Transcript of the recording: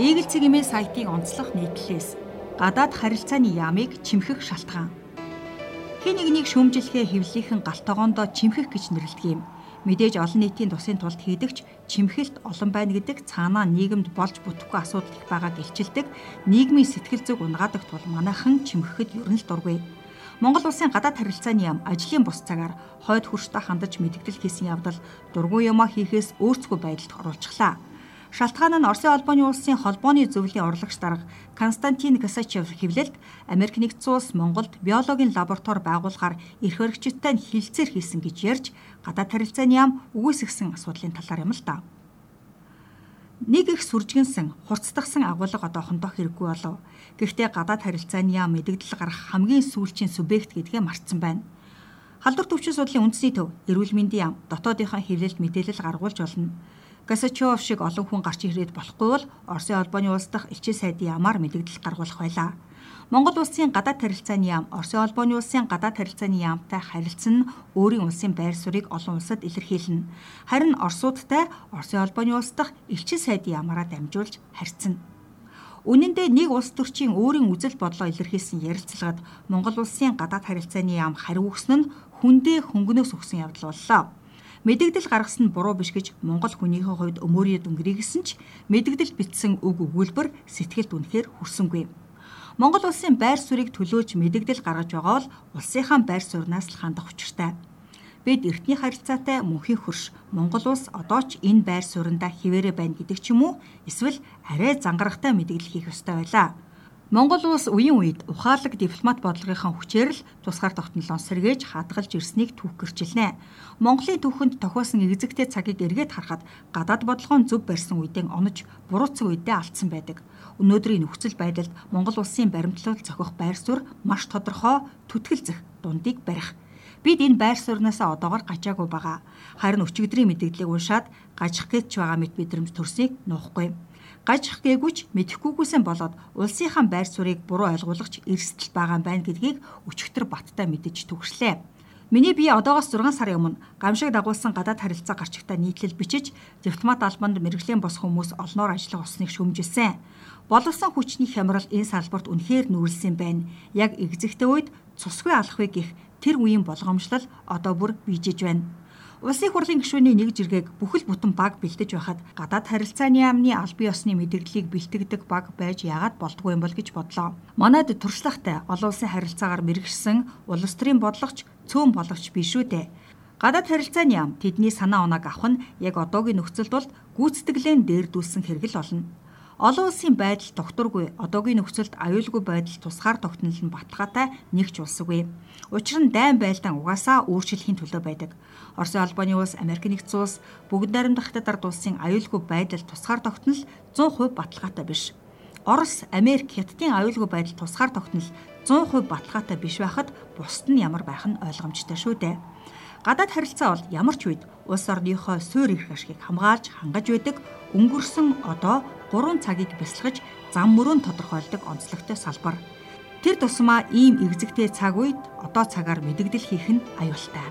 Eagle цэгийн сайтын онцлог нийтлэлээс гадаад харилцааны яамыг чимхэх шалтгаан. Хэн нэгнийг шүүмжлэхээ хөвлөхийн галтогоондоо чимхэх гэж нэрлэдэг юм. Мэдээж олон нийтийн тусын тулд хийдэгч чимхэлт олон байна гэдэг цаанаа нийгэмд болж бүтэхгүй асуудал их байгааг илчилдэг нийгмийн сэтгэл зүг унгаадаг тул манайхан чимхэхэд ерөн л дургүй. Монгол улсын гадаад харилцааны яам ажлын бус цагаар хойд хөрштэй хандаж мэдгдэл хийсэн явдал дургүй юмаа хийхээс өөрсгөө байдалд оруулчихлаа. Шалтгаан нь Оросын холбооны улсын холбооны зөвлөлийн урлагч дарга Константин Касачев хэвлэлд Америк нэгдсэн улс Монголд биологийн лаборатори байгуулахаар эрх хөрөгчтэй хилцээр хийсэн гэж ярьж гадаад харилцааны яам үгүйсгсэн асуудлын талаар юм л да. Нэг их сүржгэнсэн, хурцдагсан агуулга одоохондоо хэрэггүй болов. Гэхдээ гадаад харилцааны яам мэдэгдэл гарах хамгийн сүүлчийн субъект гэдгээ мартсан байна. Халдвар төвчин судлалын үндэсний төв эрүүл мэндийн яам дотоодынхаа хэвлэлд мэдээлэл гаргуулж болно. Гасачев шиг олон хүн гарч ирээд болохгүй бол Оросын холбооны улс дахь элчин сайдын ямаар мэдээлэл гаргуулах байлаа. Монгол улсын гадаад харилцааны яам Оросын холбооны улсын гадаад харилцааны яамтай харилцсан нь өөрийн улсын байр суурийг олон улсад илэрхийлнэ. Харин Оросуудтай Оросын холбооны улс дахь элчин сайдын ямаараа дамжуулж харьцна. Үнэн дээр нэг улс төрчийн өөрийн үзэл бодлоо илэрхийлсэн ярилцлагад Монгол улсын гадаад харилцааны яам хариу өгсөн нь хүндээ хөнгөнөөс өгсөн явдал боллоо. Мэдэгдэл гаргасан нь буруу биш гэж Монгол хүнийхээ хувьд өмөрийд өнгөрийгсэн ч мэдэгдэл бичсэн үг өгүүлбэр сэтгэлд үнэхээр хүрсэнгүй. Монгол улсын байр суурийг төлөөж мэдэгдэл гаргаж байгаа бол улсынхаа байр сууриас л хандах учиртай. Бид эртний харилцаатай мөнхийн хөрш Монгол улс одоо ч энэ байр сууриндаа хിവэрэ байна гэдэг ч юм уу эсвэл арай зангарахтай мэдээлэл хийх ёстой байлаа. Монгол улс үеийн үед ухаалаг дипломат бодлогынхаа хүчээр л тусгаар тогтнолоо сэргээж хадгалж ирснийг түүхгэрчилнэ. Монголын түүхэнд тохиосон эзэгтэй цагийг эргээд харахад гадаад бодлогоон зөв барьсан үедээ онож буруутсан үедээ алдсан байдаг. Өнөөдрийн нөхцөл байдалд Монгол улсын баримтлал зохих байр суурь маш тодорхой түтгэл зэх дундыг барих. Бид энэ байр сууриасаа одоогор гажаагүй байгаа. Харин өчигдрийн мэдээллийг уншаад гажих гэж байгаа мэт бидрэмж төрсийг нуухгүй гажих гээгүйч мэдэхгүйгүйсэн болоод улсынхаа байр суурийг буруу ойлгуулгач эрсдэл байгаа юм байна гэдгийг өчигдөр баттай мэдэж төгслээ. Миний бие одоогоос 6 сарын өмнө гамшиг дагуулсан гадаад харилцаа гарчигтай нийтлэл бичиж дипломат албанд мэрэгжлийн бос хүмүүс олноор ажиллах усныг шүүмжилсэн. Боловсон хүчний хямрал энэ салбарт үнэхээр нүүрлсэн байна. Яг экзэгтэй үед цусгүй алахыг гих тэр үеийн болгоомжлол одоо бүр бийжиж байна. Улсын хурлын гишүүний нэг жиргэг бүхэл бүтэн баг бэлдэж байхад гадаад харилцааны яамны аль бие усны мэдрэглийг бэлтгэдэг баг байж яагаад болдгүй юм бол гэж бодлоо. Манайд туршлагатай олон улсын харилцаагаар мэрэгшсэн улс төрийн бодлогоч цөөн боловч биш үү дээ. Гадаад харилцааны яам тэдний санаа унааг авах нь яг одоогийн нөхцөлд бол гүйцэтгэлэн дээрдүүлсэн хэрэг л болно. Олон улсын байдал докторгүй одоогийн нөхцөлд аюулгүй байдал тусгаар тогтнол нь баталгаатай нэг ч улсгүй. Учир нь дайн байлдаан угаасаа өөрчлөхийн төлөө байдаг. Оросын албаны улс, Америк нэгдсэн улс бүгд найрамдах хятад ард улсын аюулгүй байдал тусгаар тогтнол 100% баталгаатай биш. Орос, Америк, Хятадын аюулгүй байдал тусгаар тогтнол 100% баталгаатай биш байхад бусд нь ямар байх нь ойлгомжтой шүү дээ. Гадаад харилцаа бол ямар ч үед улс орныхоо суурь эрх ашгийг хамгаалж хангаж байдаг өнгөрсөн одоо 3 цагийг бясалгаж зам мөрөө тодорхойлдог онцлогтой салбар. Тэр тусмаа ийм эвзэгтэй цаг үед одоо цагаар мэдэгдэл хийх нь аюултай.